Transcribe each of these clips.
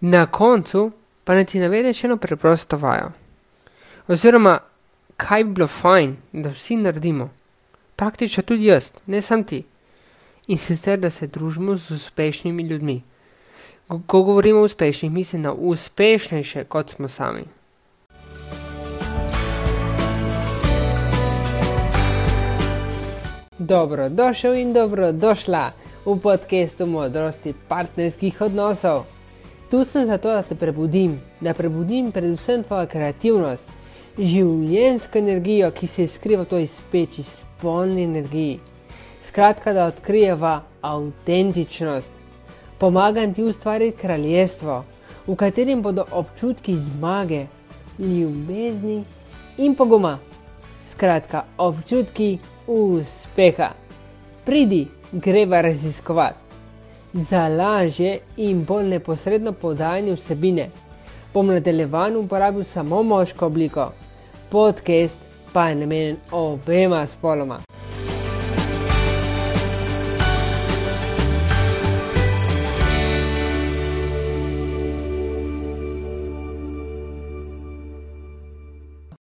Na koncu pa naj ti navedem še eno preprosto vajo. Oziroma, kaj bi bilo fajn, da vsi naredimo, praktično tudi jaz, ne samo ti. In sicer, da se družimo z uspešnimi ljudmi. Ko govorimo o uspešnih, mislim na uspešnejše, kot smo sami. Dobrodošel in dobrodošla v podkastu modrosti partnerskih odnosov. Tu sem zato, da te prebudim, da prebudim predvsem tvojo kreativnost, življenjsko energijo, ki se skriva v toj speči, spolni energiji. Skratka, da odkrijeva avtentičnost. Pomagam ti ustvariti kraljestvo, v katerem bodo občutki zmage, ljubezni in poguma. Skratka, občutki uspeha. Pridi, greva raziskovati za lažje in bolj neposredno podajanje vsebine. Bom nadaljevanju uporabil samo moško obliko, podcast pa je namenjen obema spoloma.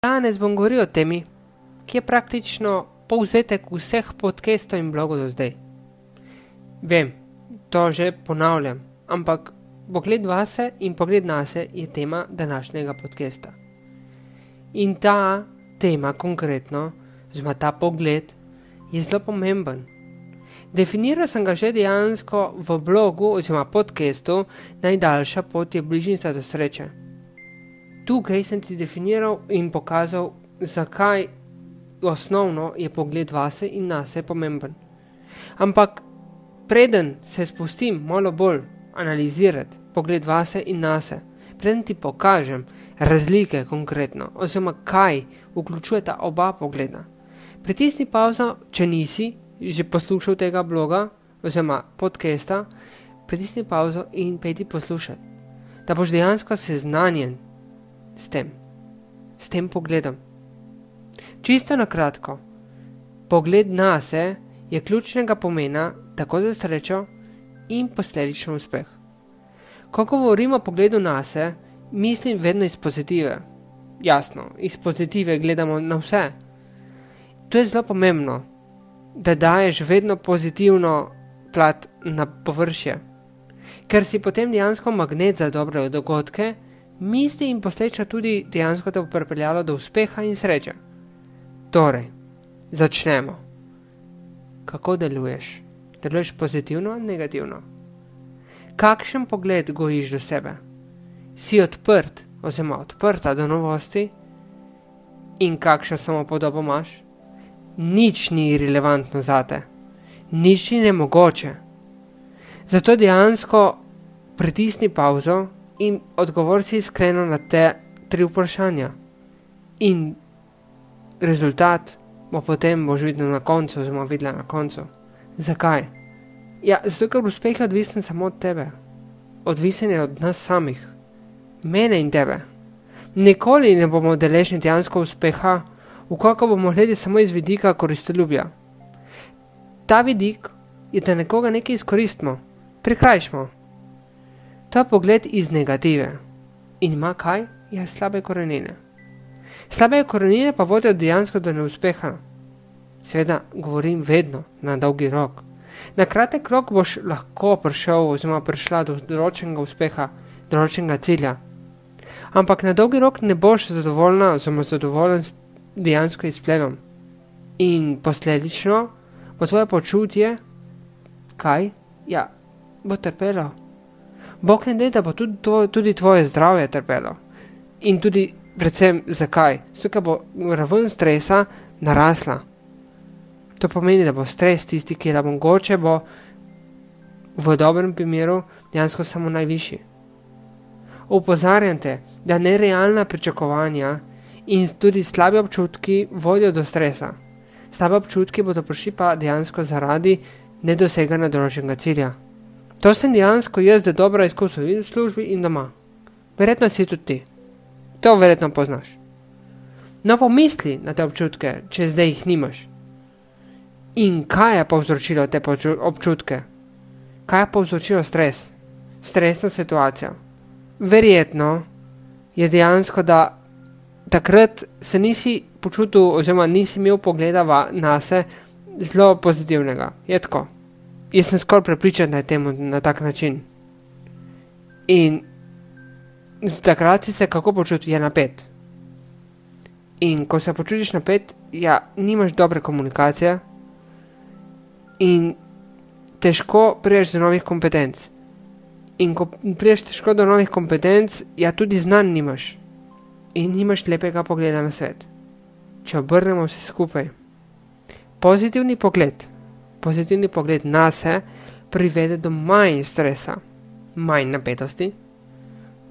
Danes bom govoril o temi, ki je praktično povzetek vseh podcastov in blogov do zdaj. Vem, to že ponavljam, ampak pogled vase in pogled na se je tema današnjega podcasta. In ta tema konkretno, oziroma ta pogled, je zelo pomemben. Definiral sem ga že dejansko v blogu oziroma podkastu Najdaljša pot je bližnjica do sreče. Tukaj sem ti definiral in pokazal, zakaj osnovno je pogled vase in nase pomemben. Ampak preden se spustim malo bolj analizirati pogled vase in nase, preden ti pokažem razlike konkretno, oziroma kaj vključujeta oba pogleda. Pritisni pauzo, če nisi že poslušal tega bloga oziroma podcasta, pritisni pauzo in pejti poslušati, da boš dejansko seznanjen s tem, s tem pogledom. Čisto na kratko, pogled na se je ključnega pomena tako za srečo in posledično uspeh. Ko govorimo o pogledu na sebe, mislim vedno iz pozitive. Jasno, iz pozitive gledamo na vse. To je zelo pomembno, da daješ vedno pozitivno plat na površje, ker si potem dejansko magnet za dobre dogodke, misli in posledično tudi dejansko te bo pripeljalo do uspeha in sreče. Torej, začnemo. Kako deluješ? deluješ pozitivno ali negativno? Kakšen pogled gojiš do sebe? Si odprt oziroma odprta do novosti? In kakšno samo podobo imaš? Nič ni relevantno za te, nič ni nemogoče. Zato dejansko pritisni pauzo in odgovor si iskreno na te tri vprašanja. In rezultat bo potem boš videl na koncu, oziroma videla na koncu. Zakaj? Ja, zato ker uspeh je odvisen samo od tebe, odvisen je od nas samih, mene in tebe. Nikoli ne bomo deležni dejansko uspeha, ukoliko bomo gledali samo iz vidika koristoljubja. Ta vidik je, da nekoga nekaj izkoristimo, prikrajšamo. To je pogled iz negative in ima kaj? Ja, slabe korenine. Slabe korenine pa vodijo dejansko do neuspeha. Seveda, govorim vedno na dolgi rok. Na kratek rok boš lahko prišel oziroma prišla do določenega uspeha, določenega cilja. Ampak na dolgi rok ne boš zadovoljna oziroma zadovoljen s dejansko izplenom. In posledično bo tvoje počutje, kaj? Ja, bo trpelo. Bog ne da, da bo tudi, tvoj, tudi tvoje zdravje trpelo. In tudi, predvsem, zakaj? Ker bo raven stresa narasla. To pomeni, da bo stres tisti, ki je mogoče, bo v dobrem primeru dejansko samo najvišji. Opozarjam te, da nerealna pričakovanja in tudi slabe občutki vodijo do stresa. Slabe občutki bodo prišli pa dejansko zaradi nedoseganja določenega cilja. To sem dejansko jaz, da dobro izkusil in v službi in doma. Verjetno si tudi ti. To verjetno poznaš. No, pomisli na te občutke, če zdaj jih nimaš. In kaj je povzročilo te občutke? Kaj je povzročilo stres, stresno situacijo? verjetno je dejansko, da takrat se nisi počutil, oziroma nisi imel pogleda na sebe zelo pozitivnega. Je tako. Jaz sem skoraj prepričan, da je temu na tak način. In takrat si se kako počuti, je napet. In ko se počutiš napet, ja, nimaš dobre komunikacije in težko priješ do novih kompetenc. In ko priješ težko do novih kompetenc, ja, tudi znanj nimaš in nimaš lepega pogleda na svet. Če obrnemo vse skupaj, pozitivni pogled, pozitivni pogled na sebe privede do manj stresa, manj napetosti,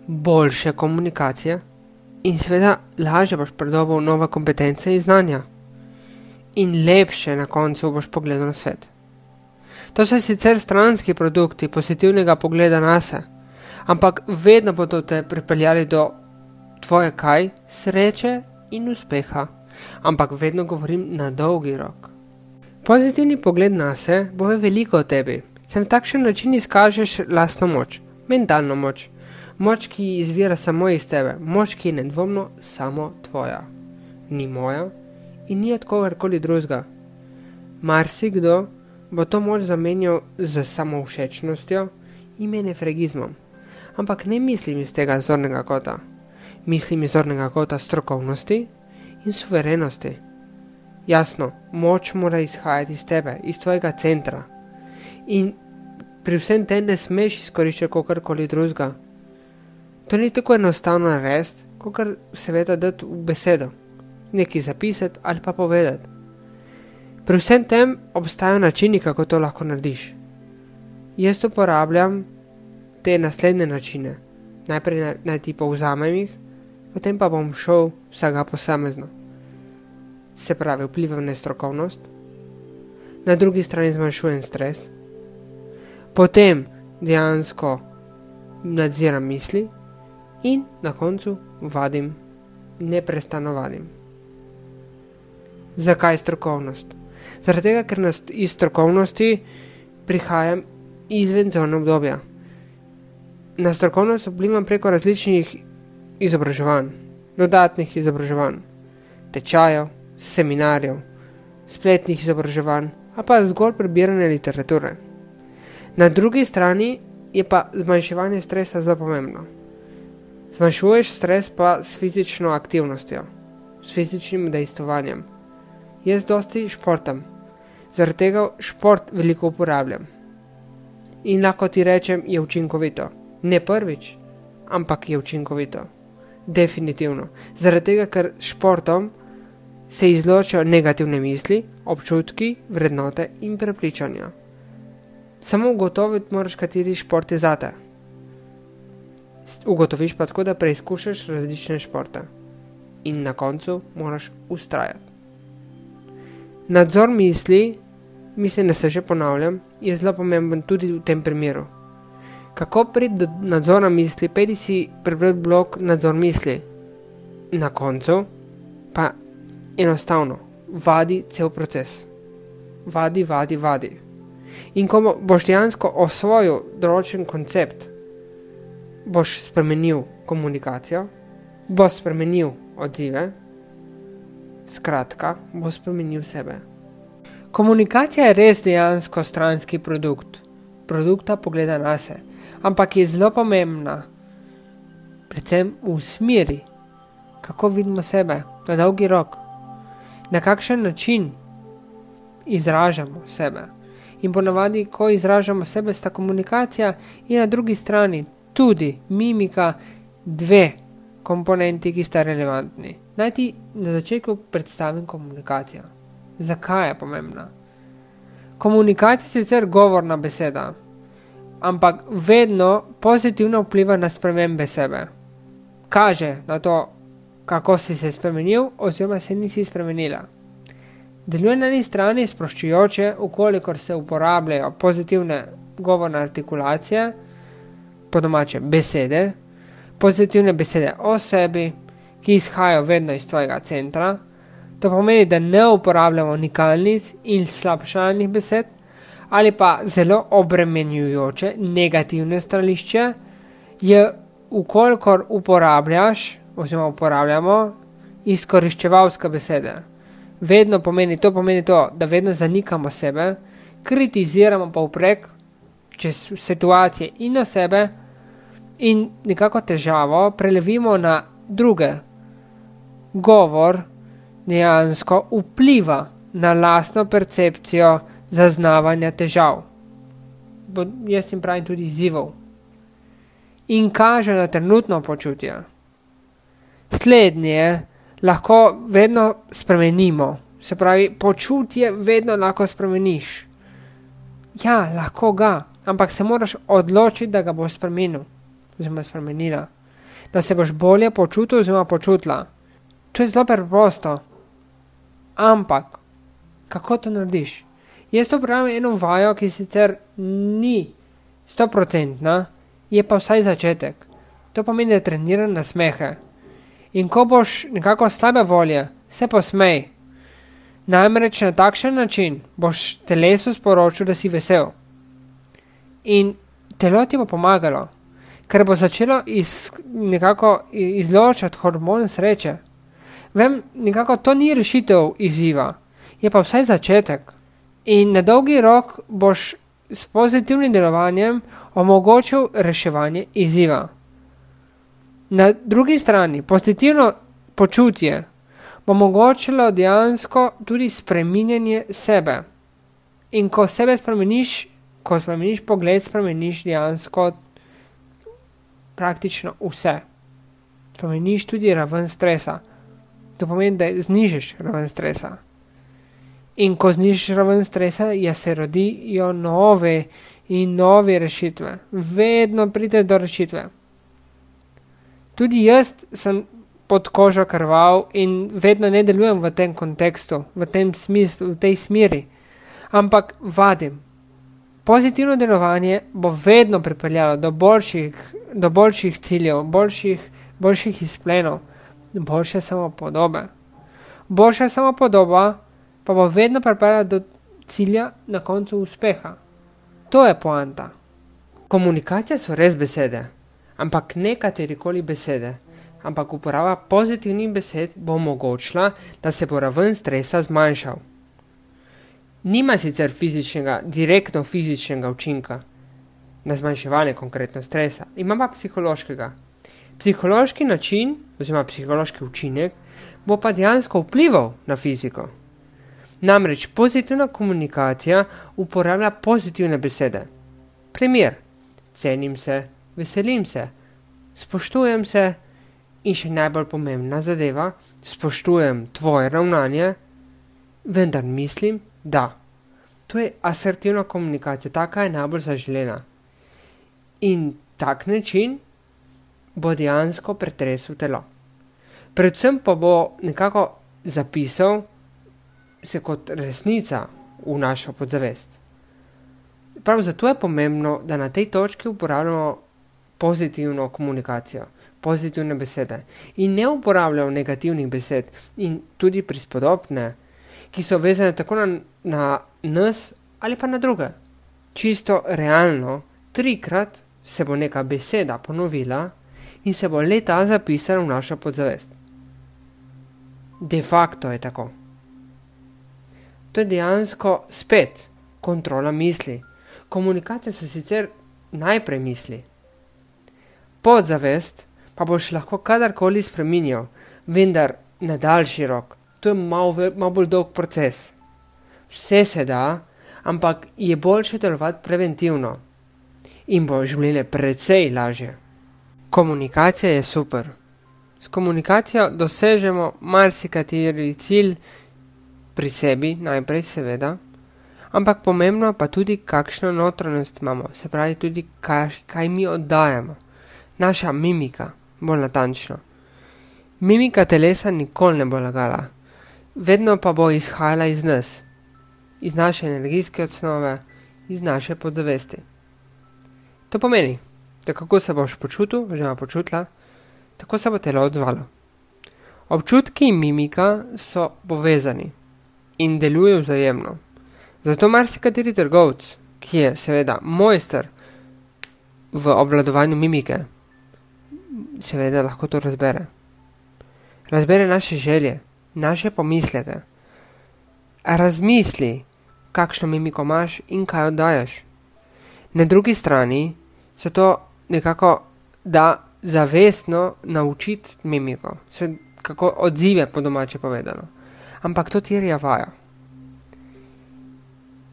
boljše komunikacije in seveda lažje boš predobil nove kompetence in znanja. In lepše na koncu boš pogledal na svet. To so sicer stranski produkti pozitivnega pogleda na sebe, ampak vedno bodo te pripeljali do tvoje kaj, sreče in uspeha, ampak vedno govorim na dolgi rok. Pozitivni pogled na sebe bo veliko o tebi, se na takšen način izkažeš lastno moč, mentalno moč, moč, ki izvira samo iz tebe, moč, ki je nedvomno samo tvoja, ni moja in ni od kogarkoli drugega. Marsikdo bo to moč zamenjal z samovšečnostjo in menefregizmom, ampak ne mislim iz tega zornega kota mislim iz zornega kota strokovnosti in suverenosti. Jasno, moč mora izhajati iz tebe, iz tvojega centra. In pri vsem tem ne smeš izkoriščati kakorkoli drugega. To ni tako enostavno narediti, kot seveda dati v besedo, nekaj zapisati ali pa povedati. Pri vsem tem obstajajo načini, kako to lahko narediš. Jaz uporabljam te naslednje načine. Najprej naj, naj ti povzamem jih, potem pa bom šel vsega posamezno. Se pravi, vplivam na strokovnost, na drugi strani zmanjšujem stres, potem dejansko nadziram misli in na koncu vadim, neprestano vadim. Zakaj strokovnost? Zaradi tega, ker iz strokovnosti prihajam izven zone obdobja. Na strokovnost vplivam preko različnih izobraževanj, dodatnih izobraževanj, tečajev, seminarjev, spletnih izobraževanj, a pa zgolj prebiranje literature. Na drugi strani je pa zmanjševanje stresa zelo pomembno. Zmanjšuješ stres pa s fizično aktivnostjo, s fizičnim dejstvom. Jaz dosti športam, zaradi tega šport veliko uporabljam. In lahko ti rečem, je učinkovito. Ne prvič, ampak je učinkovito. Definitivno. Zaradi tega, ker športom se izločajo negativne misli, občutki, vrednote in prepričanja. Samo ugotoviti moraš, kateri šport je zate. Ugotoviš pa tako, da preizkušaš različne športe in na koncu moraš ustrajati. Nadzor misli, mislim, da se že ponavljam, je zelo pomemben tudi v tem primeru. Kako priti do nadzora misli, pedi si prebrati blok nadzor misli. Na koncu pa enostavno vadi cel proces. Vadi, vadi, vadi. In ko boš dejansko osvojil določen koncept, boš spremenil komunikacijo, boš spremenil odzive, skratka, boš spremenil sebe. Komunikacija je res dejansko stranski produkt, produkta pogleda na sebe ampak je zelo pomembna, predvsem v smeri, kako vidimo sebe? Na dolgi rok, na kakšen način izražamo sebe. In ponavadi, ko izražamo sebe, sta komunikacija in na drugi strani tudi mimika, dve komponenti, ki sta relevantni. Naj ti na začetku predstavim komunikacijo. Zakaj je pomembna? Komunikacija je sicer govorna beseda, ampak vedno pozitivno vpliva na spremembe sebe. Kaže na to, kako si se spremenil, oziroma se nisi spremenila. Deluje na eni strani sproščujoče, ukolikor se uporabljajo pozitivne govorne artikulacije, po domače besede, pozitivne besede o sebi, ki izhajajo vedno iz tvojega centra. To pomeni, da ne uporabljamo nikalnic in slabšalnih besed, ali pa zelo obremenjujoče negativne stališče, je ukolikor uporabljaš, oziroma uporabljamo izkoriščevalske besede. Vedno pomeni to, pomeni to, da vedno zanikamo sebe, kritiziramo pa vprek čez situacije in osebe, in nekako težavo prelevimo na druge. Govor dejansko vpliva na lastno percepcijo zaznavanja težav. Bo, jaz jim pravim tudi izzivov. In kaže na trenutno počutje. Slednje lahko vedno spremenimo, se pravi, počutje vedno lahko spremeniš. Ja, lahko ga, ampak se moraš odločiti, da ga boš spremenil, oziroma spremenila, da se boš bolje počutil, oziroma počutila. To je zelo preprosto. Ampak, kako to narediš? Jaz to pravim eno vajo, ki sicer ni stoprocentna, je pa vsaj začetek. To pomeni, da treniram na smehe. In ko boš nekako slabe volje, se posmej. Namreč na takšen način boš telesu sporočil, da si vesel. In telo ti bo pomagalo, ker bo začelo iz, nekako izločati hormon sreče. Vem, nekako to ni rešitev izziva, je pa vsaj začetek. In na dolgi rok boš s pozitivnim delovanjem omogočil reševanje izziva. Na drugi strani, pozitivno počutje bo omogočilo dejansko tudi spreminjanje sebe. In ko sebe spremeniš, ko spremeniš pogled, spremeniš dejansko praktično vse. Spremeniš tudi raven stresa. To pomeni, da znižeš raven stresa. In ko znižeš raven stresa, ja se rodijo nove in nove rešitve. Vedno pride do rešitve tudi jaz sem pod kožo krval in vedno ne delujem v tem kontekstu, v tem smislu, v tej smeri, ampak vadim. Pozitivno delovanje bo vedno pripeljalo do boljših, do boljših ciljev, boljših, boljših izplenov, boljše samopodobe. Boljša samopodoba pa bo vedno pripeljala do cilja na koncu uspeha. To je poanta. Komunikacija so res besede ampak ne katerikoli besede. Ampak uporaba pozitivnih besed bo omogočila, da se bo raven stresa zmanjšal. Nima sicer fizičnega, direktno fizičnega učinka na zmanjševanje konkretno stresa, ima pa psihološkega. Psihološki način, oziroma psihološki učinek, bo pa dejansko vplival na fiziko. Namreč pozitivna komunikacija uporablja pozitivne besede. Primer: cenim se, veselim se, spoštujem se in še najbolj pomembna zadeva, spoštujem tvoje ravnanje, vendar mislim, da. To je asertivna komunikacija, taka je najbolj zaželena. In tak način bo dejansko pretresel telo. Predvsem pa bo nekako zapisal se kot resnica v našo podzavest. Prav zato je pomembno, da na tej točki uporabljamo pozitivno komunikacijo, pozitivne besede in ne uporabljal negativnih besed in tudi prispodobne, ki so vezane tako na, na nas ali pa na druge. Čisto realno, trikrat se bo neka beseda ponovila in se bo leta zapisala v našo podzavest. De facto je tako. To je dejansko spet kontrola misli. Komunikacija so sicer najprej misli, podzavest pa boš lahko kadarkoli spremenil, vendar na daljši rok. To je malo, malo bolj dolg proces. Vse se da, ampak je boljše delovati preventivno in bo življenje precej lažje. Komunikacija je super. S komunikacijo dosežemo marsikateri cilj pri sebi, najprej seveda, ampak pomembno pa tudi, kakšno notranjost imamo, se pravi tudi, kaj, kaj mi oddajamo naša mimika, bolj natančno. Mimika telesa nikoli ne bo lagala, vedno pa bo izhajala iz nas, iz naše energijske osnove, iz naše podzavesti. To pomeni, da kako se boš počutil, oziroma počutila, tako se bo telo odzvalo. Občutki in mimika so povezani in delujejo vzajemno. Zato marsikateri trgovec, ki je seveda mojster v obvladovanju mimike, seveda lahko to razbere. Razbere naše želje, naše pomisleke. Razmisli, kakšno mimiko imaš in kaj oddajaš. Na drugi strani se to nekako da zavestno naučiti mimiko, se kako odzive po domače povedano. Ampak to terja vaja.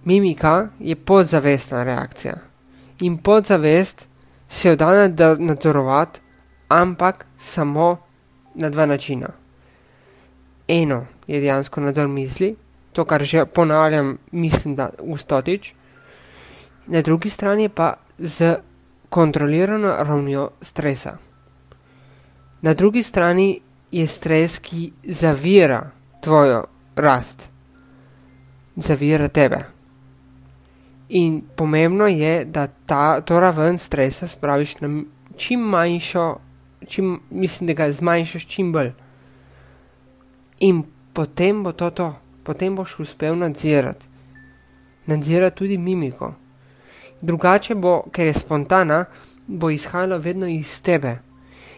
Mimika je podzavestna reakcija in podzavest se jo da nadzorovati, ampak samo na dva načina. Eno je dejansko nadzor misli, to, kar že ponavljam, mislim, da ustotič, na drugi strani pa z kontrolirano ravnjo stresa. Na drugi strani je stres, ki zavira tvojo rast, zavira tebe. In pomembno je, da ta, to raven stresa spraviš na čim manjšo, čim, mislim, da ga zmanjšaš čim bolj. In potem bo to to, potem boš uspel nadzirati. Nadzirati tudi mimiko. Drugače bo, ker je spontana, bo izhajalo vedno iz tebe.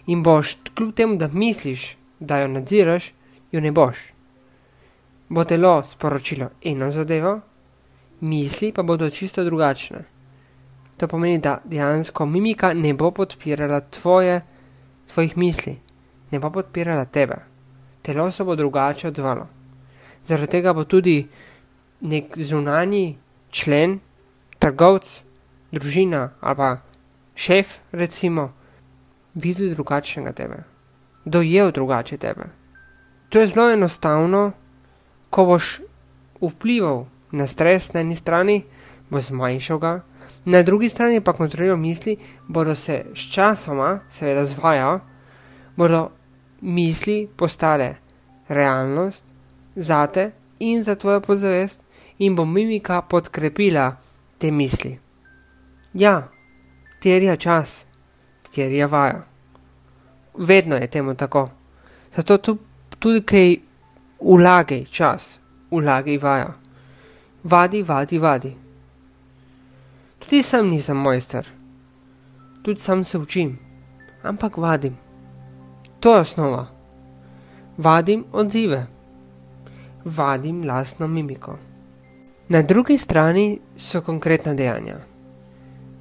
In boš, kljub temu, da misliš, da jo nadziraš, jo ne boš. Bo telo sporočilo eno zadevo, misli pa bodo čisto drugačne. To pomeni, da dejansko mimika ne bo podpirala tvoje, tvojih misli, ne bo podpirala tebe. Telo se bo drugače odzvalo. Zaradi tega bo tudi nek zunani člen, trgovec, družina ali pa šef, recimo, videl drugačnega tebe, dojel drugače tebe. To je zelo enostavno, ko boš vplival na stres na eni strani, bo zmanjšal ga, na drugi strani pa kontroliral misli, bodo se s časoma, seveda zvaja, bodo misli postale realnost zate in za tvojo pozavest in bo mimika podkrepila te misli. Ja, terja čas, terja vaja. Vedno je temu tako. Zato tu, tudi kaj ulagaj čas, ulagaj vaja. Vadi, vadi, vadi. Tudi sam nisem mojster, tudi sam se učim, ampak vadim. To je osnova. Vadim odzive, vadim lastno mimiko. Na drugi strani so konkretna dejanja.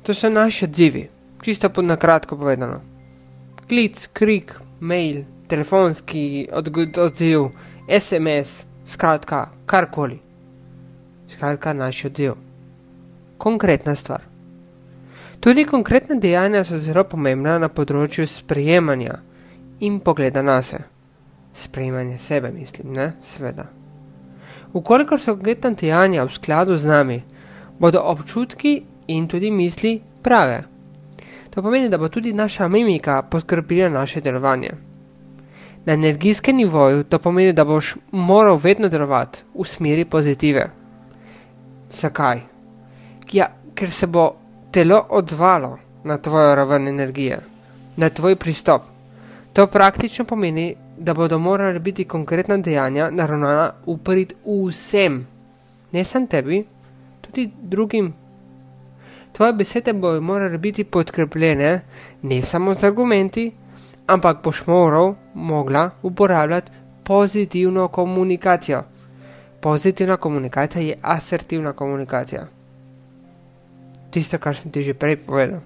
To so naši odzivi, čisto pod na kratko povedano. Klic, krik, mail, telefonski odziv, SMS, skratka, karkoli. Skratka, naš odziv. Konkretna stvar. Tudi konkretna dejanja so zelo pomembna na področju sprejemanja in pogleda na se. Sprejemanje sebe, mislim, ne, seveda. Ukolikor so konkretna dejanja v skladu z nami, bodo občutki in tudi misli prave. To pomeni, da bo tudi naša mimika poskrbila naše delovanje. Na energijskem nivoju to pomeni, da boš moral vedno delovati v smeri pozitive. Zakaj? Ja, ker se bo telo odzvalo na tvojo raven energije, na tvoj pristop. To praktično pomeni, da bodo morali biti konkretna dejanja naravnana v prid vsem, ne samo tebi, tudi drugim tvoje besede bojo morale biti podkrepljene ne samo z argumenti, ampak boš moral, mogla uporabljati pozitivno komunikacijo. Pozitivna komunikacija je asertivna komunikacija. Tisto, kar sem ti že prej povedal.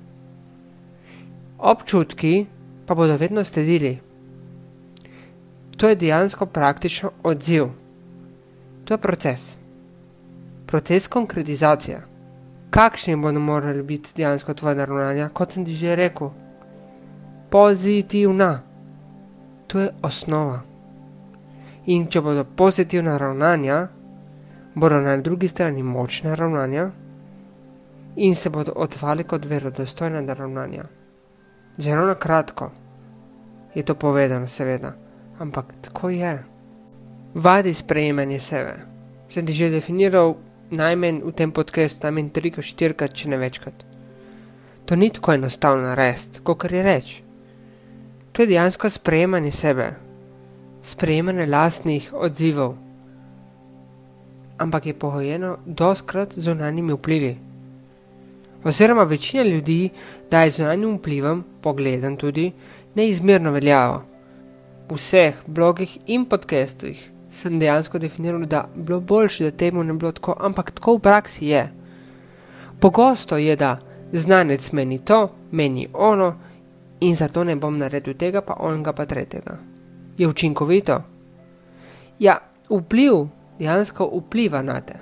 Občutki pa bodo vedno sledili. To je dejansko praktično odziv. To je proces. Proces konkretizacije kakšni bodo morali biti dejansko tvoje ravnanja, kot sem ti že rekel. Pozitivna. To je osnova. In če bodo pozitivna ravnanja, bodo na drugi strani močna ravnanja in se bodo odvali kot verodostojna ravnanja. Zelo na kratko je to povedano, seveda, ampak tako je. Vadi sprejemanje sebe. Sem ti že definiral najmanj v tem podkastu, najmanj trikrat, štirikrat, če ne večkrat. To ni tako enostavno narediti, kot je reč. To je dejansko sprejemanje sebe, sprejemanje lastnih odzivov, ampak je pohojeno doskrat z zunanjimi vplivi. Oziroma, večina ljudi daje zunanjim vplivom, pogledam tudi, neizmerno veljavo. V vseh blogih in podcastih sem dejansko definiral, da je bilo boljše, da temu ne bilo tako, ampak tako v praksi je. Pogosto je, da znanec meni to, meni ono in zato ne bom naredil tega, pa onega pa tretjega. Je učinkovito? Ja, vpliv dejansko vpliva na te.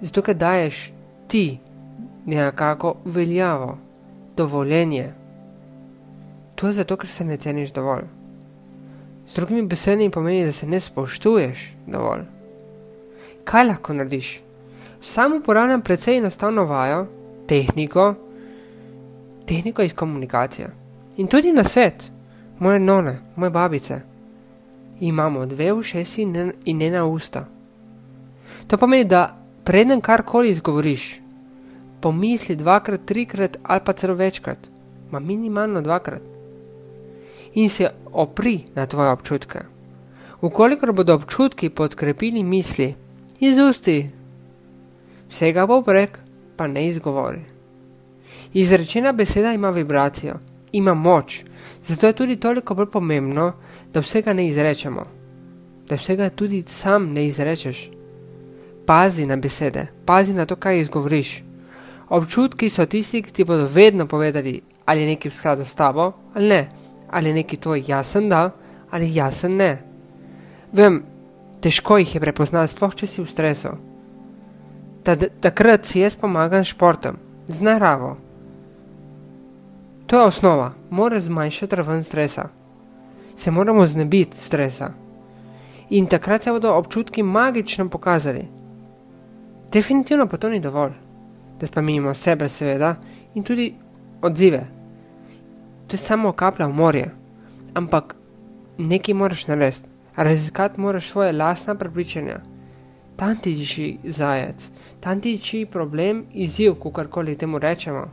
Zato, ker daješ ti nekako veljavo, dovoljenje. To je zato, ker se ne ceniš dovolj. Z drugimi besedami pomeni, da se ne spoštuješ dovolj. Kaj lahko narediš? Sam uporabljam precej enostavno vajo, tehniko, tehniko iz komunikacije. In tudi na svet, moje none, moje babice. Imamo dve ušesi in ena usta. To pomeni, da preden karkoli izgovoriš, pomisli dvakrat, trikrat ali pa celo večkrat, ma minimalno dvakrat. In se opri na tvoje občutke. Ukolikor bodo občutki podkrepili misli, izusti, vsega poprek, pa ne izgovori. Izrečena beseda ima vibracijo, ima moč, zato je tudi toliko bolj pomembno, da vsega ne izrečemo, da vsega tudi sam ne izrečeš. Pazi na besede, pazi na to, kaj izgovoriš. Občutki so tisti, ki ti bodo vedno povedali, ali je nekaj v skladu s tabo ali ne, ali nekaj tvoj jasen da ali jasen ne. Vem, težko jih je prepoznati, sploh če si v stresu. Takrat si jaz pomagam športom, z naravo. To je osnova, mora zmanjšati raven stresa. Se moramo znebiti stresa. In takrat se bodo občutki magično pokazali. Definitivno pa to ni dovolj da spremenimo sebe, seveda, in tudi odzive. To je samo kaplja v morje, ampak nekaj moraš narediti, raziskati moraš svoje lastna prepričanja. Tam tiči zajec, tam tiči problem, izziv, kakorkoli temu rečemo.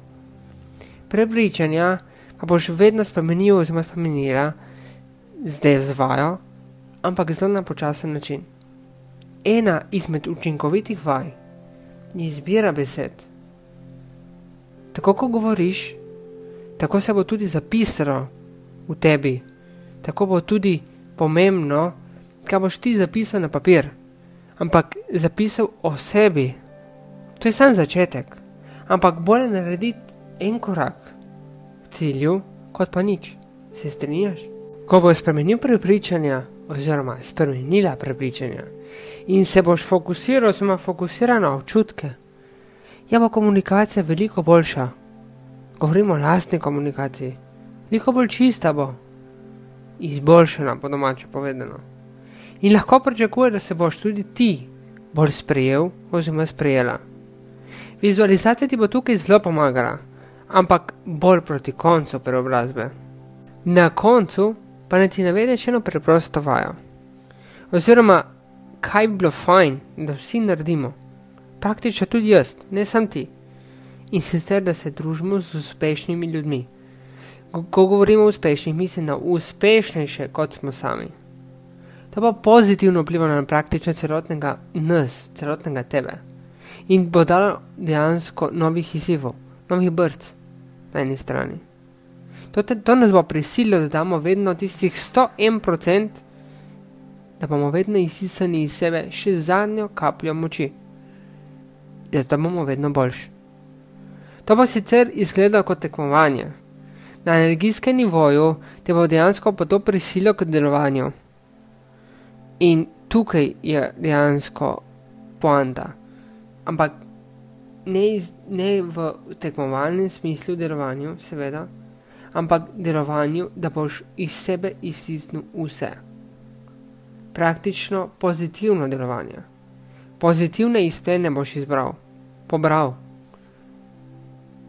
Prepričanja pa boš vedno spremenil, oziroma spremenila, zdaj vzvajo, ampak zelo na počasen način. Ena izmed učinkovitih vaj je izbira besed. Tako kot govoriš, tako se bo tudi zapisalo v tebi, tako bo tudi pomembno, kaj boš ti zapisal na papir. Ampak zapisal o sebi, to je samo začetek. Ampak bolje narediti en korak k cilju, kot pa nič. Se strinjaš? Ko boš spremenil prepričanja, oziroma spremenila prepričanja, in se boš fokusiral, oziroma fokusiral na občutke je pa komunikacija veliko boljša. Govorimo o lastni komunikaciji, veliko bolj čista bo, izboljšana, po domače povedano. In lahko pričakuje, da se boš tudi ti bolj sprejel, oziroma sprejela. Vizualizacija ti bo tukaj zelo pomagala, ampak bolj proti koncu preobrazbe. Na koncu pa ne ti navedeš eno preprosto vajo. Oziroma, kaj bi bilo fajn, da vsi naredimo praktično tudi jaz, ne samo ti. In sicer, da se družimo z uspešnimi ljudmi. Ko govorimo o uspešnih, mislim na uspešnejše, kot smo sami. To pa pozitivno vpliva na praktično celotnega nas, celotnega tebe. In bo dalo dejansko novih izzivov, novih brc na eni strani. To, te, to nas bo prisililo, da damo vedno tistih 101%, da bomo vedno izsisani iz sebe še zadnjo kapljo moči da bomo vedno boljši. To pa sicer izgleda kot tekmovanje. Na energijskem nivoju te bo dejansko pa to prisilo k delovanju. In tukaj je dejansko poanta. Ampak ne, iz, ne v tekmovalnem smislu delovanju, seveda, ampak delovanju, da boš iz sebe iztisnil vse. Praktično pozitivno delovanje. Pozitivne izplene boš izbral pobral.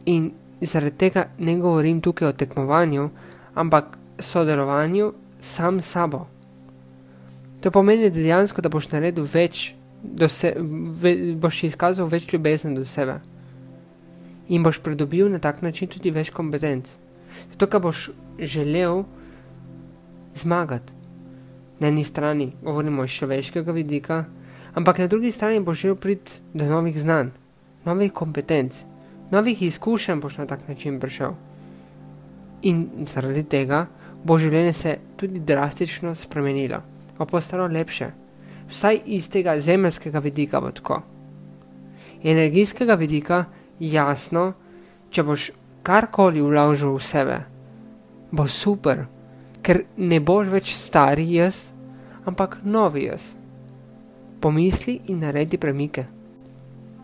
In zaradi tega ne govorim tukaj o tekmovanju, ampak sodelovanju sam s sabo. To pomeni da dejansko, da boš naredil več, se, ve, boš izkazal več ljubezni do sebe. In boš pridobil na tak način tudi več kompetenc. Zato, ker boš želel zmagati. Na eni strani govorimo iz človeškega vidika, ampak na drugi strani boš želel priti do novih znanj novih kompetenc, novih izkušenj boš na tak način prišel. In zaradi tega bo življenje se tudi drastično spremenilo, bo postalo lepše. Vsaj iz tega zemeljskega vidika bo tako. Energijskega vidika, jasno, če boš karkoli vložil v sebe, bo super, ker ne boš več stari jaz, ampak novi jaz. Pomisli in naredi premike.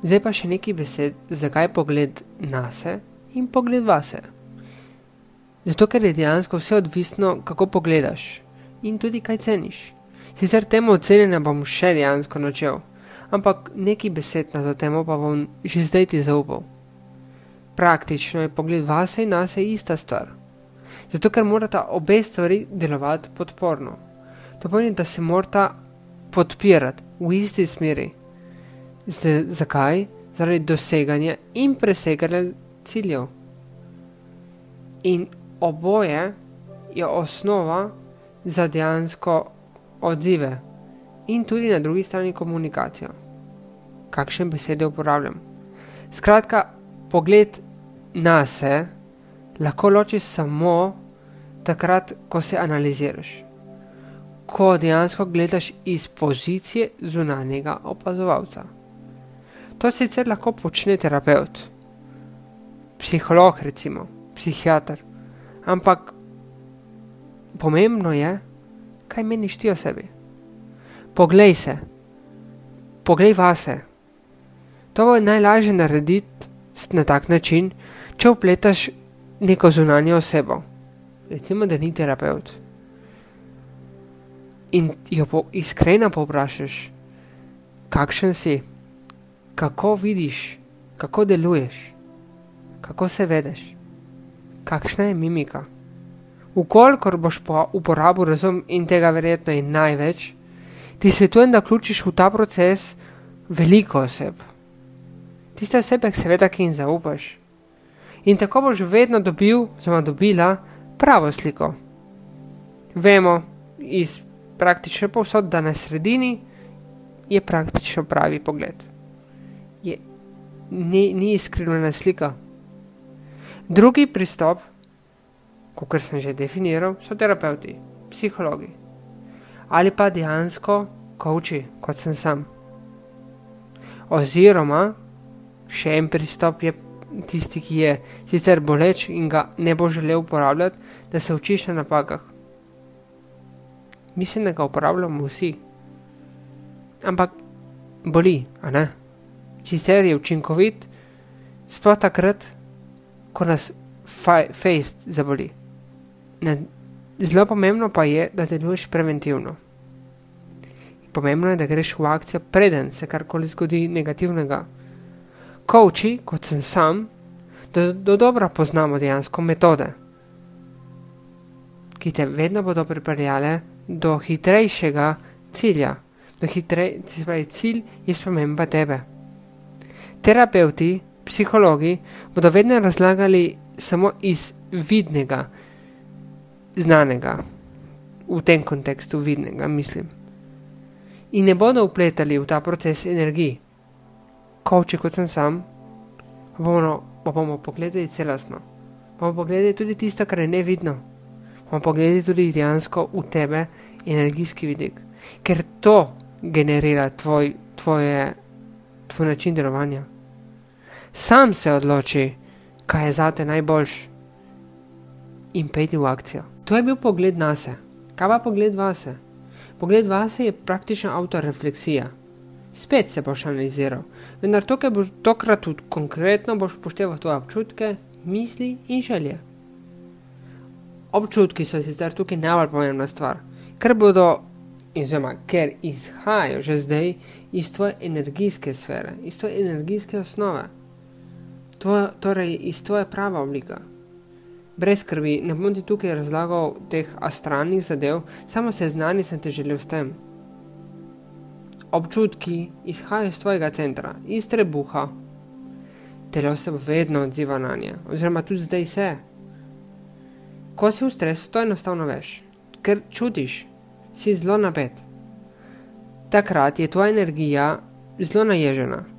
Zdaj pa še nekaj besed, zakaj pogled na se in pogled vase. Zato, ker je dejansko vse odvisno, kako pogledaš in tudi kaj ceniš. Sicer temu ocenjenja bom še dejansko načel, ampak nekaj besed na to temo pa bom že zdaj ti zaupal. Praktično je pogled vase in nase ista stvar. Zato, ker morata obe stvari delovati podporno. To pomeni, da se morata podpirati v isti smeri. Z, zakaj? Zaradi doseganja in preseganja ciljev. In oboje je osnova za dejansko odzive in tudi na drugi strani komunikacijo. Kakšne besede uporabljam? Skratka, pogled na se lahko ločiš samo takrat, ko se analiziraš. Ko dejansko gledaš iz pozicije zunanjega opazovalca. To sicer lahko počne terapeut, psiholog, recimo, psihiater. Ampak pomembno je, kaj meniš ti o sebi. Poglej se, poglej vase. To bo najlažje narediti na tak način, če upletaš neko zunanjo osebo, recimo, da ni terapeut. In jo po, iskreno povprašaš, kakšen si kako vidiš, kako deluješ, kako se vedeš, kakšna je mimika. Ukolikor boš pa uporabil razum in tega verjetno je največ, ti svetujem, da vključiš v ta proces veliko oseb. Tiste osebe, seveda, ki jim zaupaš. In tako boš vedno dobil, oziroma dobila, pravo sliko. Vemo iz praktične povsod, da na sredini je praktično pravi pogled je, ni, ni iskrena slika. Drugi pristop, kot sem že definiral, so terapeuti, psihologi ali pa dejansko koči, kot sem sam. Oziroma, še en pristop je tisti, ki je sicer boleč in ga ne bo želel uporabljati, da se učiš na napakah. Mislim, da ga uporabljamo vsi. Ampak boli, a ne? Sicer je učinkovit, sploh takrat, ko nas face zaboli. Ne, zelo pomembno pa je, da deluješ preventivno. Pomembno je, da greš v akcijo, preden se karkoli zgodi negativnega. Koči, kot sem sam, da do dobro poznamo dejansko metode, ki te vedno bodo pripeljale do hitrejšega cilja. Do hitrejšega cilja je sprememba tebe. Terapeuti, psihologi bodo vedno razlagali samo iz vidnega, znanega, v tem kontekstu vidnega, mislim. In ne bodo upletali v ta proces energiji. Kovči, kot sem sam, pa bomo, pa bomo pogledali celostno. Bomo pogledali tudi tisto, kar je nevidno. Bomo pogledali tudi dejansko v tebe energijski vidik. Ker to generira tvoj, tvoje, tvoj način delovanja sam se odloči, kaj je zate najboljš, in pejti v akcijo. To je bil pogled na sebe. Kaj pa pogled vase? Pogled vase je praktična autorefleksija. Spet se boš analiziral, vendar tukaj boš tokrat tudi konkretno boš upošteval tvoje občutke, misli in želje. Občutki so sicer tukaj najbolj pomembna stvar, ker bodo, izvema, ker izhajajo že zdaj iz tvoje energijske sfere, iz tvoje energijske osnove tvoja, torej iz tvoje prava oblika. Brez skrbi, ne bom ti tukaj razlagal teh astralnih zadev, samo seznani sem te želel s tem. Občutki izhajajo iz tvojega centra, iz trebuha. Telo se vedno odziva na nje, oziroma tudi zdaj se. Ko si v stresu, to enostavno veš, ker čutiš, si zelo napet. Takrat je tvoja energija zelo naježena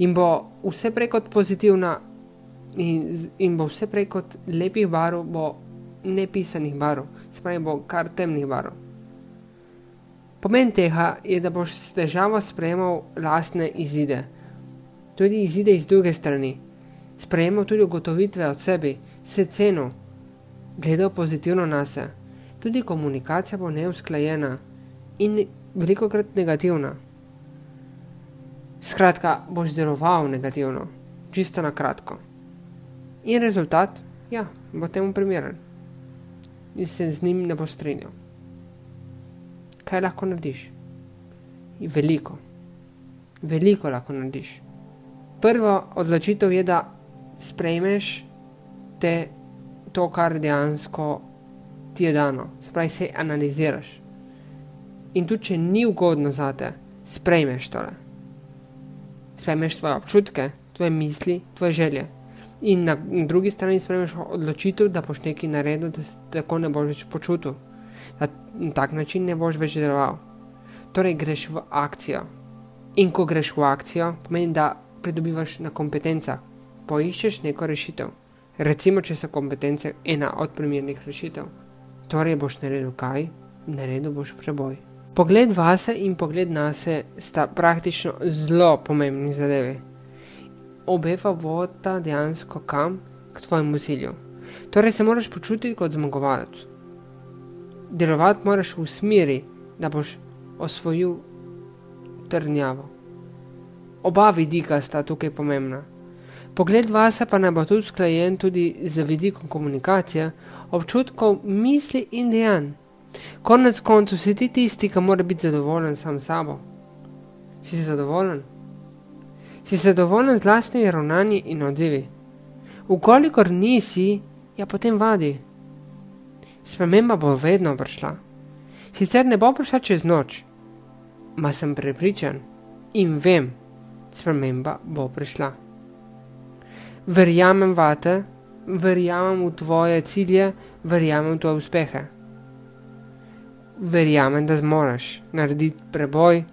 in bo vse prej kot pozitivna, in, in bo vse prej kot lepih barov, bo nepisanih barov, se pravi, bo kar temnih barov. Pomen tega je, da boš s težavo sprejemal lastne izide, tudi izide iz druge strani, sprejemal tudi ugotovitve od sebe, se ceno, gledal pozitivno na se. Tudi komunikacija bo neusklajena in veliko krat negativna. Skratka, boš deloval negativno, čisto na kratko. In rezultat, ja, bo temu primeren. In se z njim ne bo strinjal. Kaj lahko narediš? Veliko. Veliko lahko narediš. Prva odločitev je, da sprejmeš te, to, kar dejansko ti je dano. Pravi, se analiziraš. In tudi, če ni ugodno za te, sprejmeš tole. Sprejmeš tvoje občutke, tvoje misli, tvoje želje. In na, drugi strani sprejmeš odločitev, da boš nekaj naredil, da se tako ne boš več počutil. Da na tak način ne boš več deloval. Torej, greš v akcijo. In ko greš v akcijo, pomeni, da pridobivaš na kompetencah, poiščeš neko rešitev. Recimo, če so kompetence ena od primernih rešitev. Torej, boš naredil kaj? Naredil boš preboj. Pogled vase in pogled na se sta praktično zelo pomembni zadevi. Obe pa vodita dejansko kam k tvojemu cilju. Torej se moraš počutiti kot zmagovalec. Delovati moraš v smeri, da boš osvojil trdnjavo. Oba vidika sta tukaj pomembna. Pogled vase pa naj bo tudi sklejen tudi z vidikom komunikacije, občutkov, misli in dejanj. Konec koncev si ti tisti, ki mora biti zadovoljen sam s sabo. Si zadovoljen? Si zadovoljen z vlastnimi ravnanji in odzivi? Ukolikor nisi, ja potem vadi. Sprememba bo vedno prišla. Sicer ne bo prišla čez noč, ma sem prepričan in vem, sprememba bo prišla. Verjamem vate, verjamem v tvoje cilje, verjamem v tvoje uspehe verjamem, da zmoriš narediti preboj,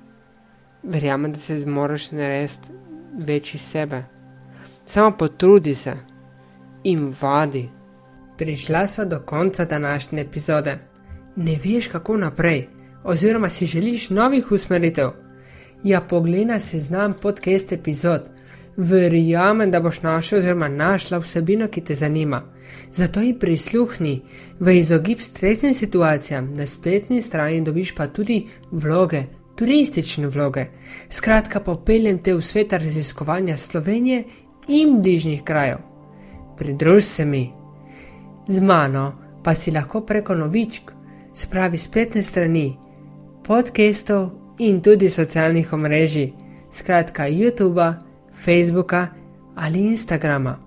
verjamem, da se zmoriš narediti večji sebe. Samo potrudi se in vadi. Prišla so do konca današnje epizode. Ne veš, kako naprej, oziroma si želiš novih usmeritev. Ja, poglej se znam podcast epizod. Verjamem, da boš našel oziroma našla vsebino, ki te zanima. Zato ji prisluhni v izogib stresnim situacijam, na spletni strani dobiš pa tudi vloge, turistične vloge. Skratka, popeljem te v svet raziskovanja Slovenije in bližnjih krajev. Pridruž se mi. Z mano pa si lahko preko novičk, spravi spletne strani, podcastov in tudi socialnih omrežij, skratka YouTube, Facebooka ali Instagrama